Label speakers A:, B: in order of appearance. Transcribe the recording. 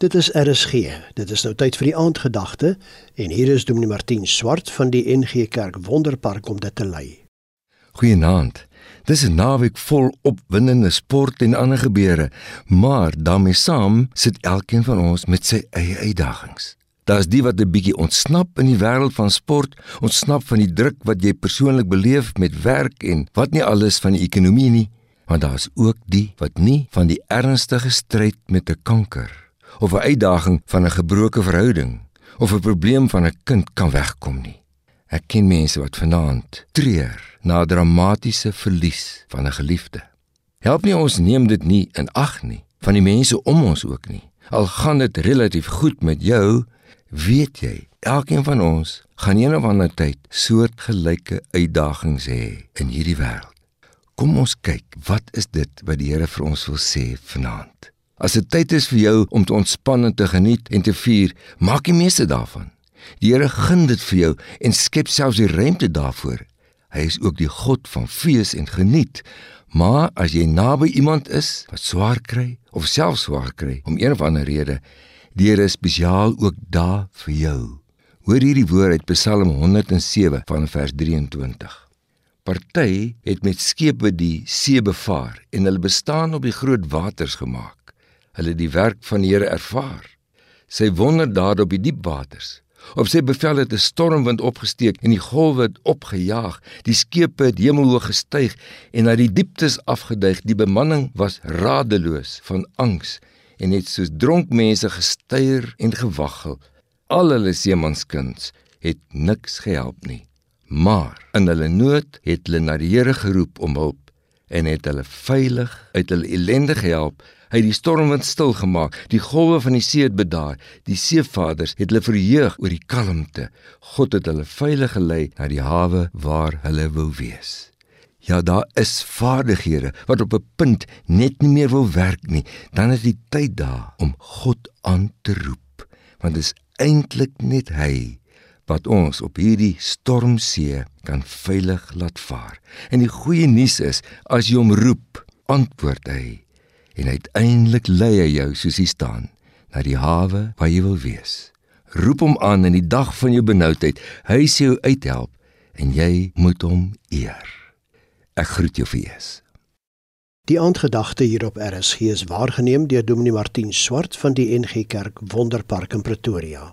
A: Dit is RSG. Dit is nou tyd vir die aandgedagte en hier is Dominee Martin Swart van die NG Kerk Wonderpark om dit te lei.
B: Goeienaand. Dis 'n naweek vol opwindende sport en ander gebeure, maar daarmee saam sit elkeen van ons met sy eie uitdagings. Daar's die wat 'n bietjie ontsnap in die wêreld van sport, ontsnap van die druk wat jy persoonlik beleef met werk en wat nie alles van die ekonomie nie, maar daar's ook die wat nie van die ernstige stryd met 'n kanker of 'n uitdaging van 'n gebroke verhouding of 'n probleem van 'n kind kan wegkom nie. Ek ken mense wat vanaand treur na 'n dramatiese verlies van 'n geliefde. Help nie ons neem dit nie in ag nie van die mense om ons ook nie. Al gaan dit relatief goed met jou, weet jy, elkeen van ons gaan een of ander tyd soortgelyke uitdagings hê in hierdie wêreld. Kom ons kyk, wat is dit wat die Here vir ons wil sê vanaand? As dit tyd is vir jou om te ontspan en te geniet en te vier, maak die meeste daarvan. Die Here gun dit vir jou en skep selfs die ruimte daarvoor. Hy is ook die God van fees en geniet. Maar as jy naby iemand is wat swaar kry of self swaar kry om een of ander rede, die Here is spesiaal ook daar vir jou. Hoor hierdie woord uit Psalm 107 van vers 23. Party het met skepe die see bevaar en hulle bestaan op die groot waters gemaak hulle die werk van die Here ervaar. Sy wonder daar op die diep waters. Op sy bevel het 'n stormwind opgesteek en die golwe het opgejaag. Die skepe het hemelhoog gestyg en na die dieptes afgeduig. Die bemanning was radeloos van angs en het soos dronk mense gestuier en gewaggel. Al hulle seemanskuns het niks gehelp nie. Maar in hulle nood het hulle na die Here geroep om hulp en het hulle veilig uit hulle ellende gehelp Hy het die stormwind stil gemaak, die golwe van die see het bedaar. Die seevaders het hulle verheug oor die kalmte. God het hulle veilig gelei na die hawe waar hulle wou wees. Ja, daar is vaardighede wat op 'n punt net nie meer wil werk nie. Dan is die tyd daar om God aan te roep, want dit is eintlik net hy wat ons op hierdie stormsee kan veilig laat vaar. En die goeie nuus is, as jy hom roep, antwoord hy en uiteindelik lei hy jou soos hy staan na die hawe waar jy wil wees. Roep hom aan in die dag van jou benoudheid. Hy sê jou uithelp en jy moet hom eer. Ek groet jou vir Jesus.
A: Die aandgedagte hier op RSG is waargeneem deur Dominee Martin Swart van die NG Kerk Wonderpark in Pretoria.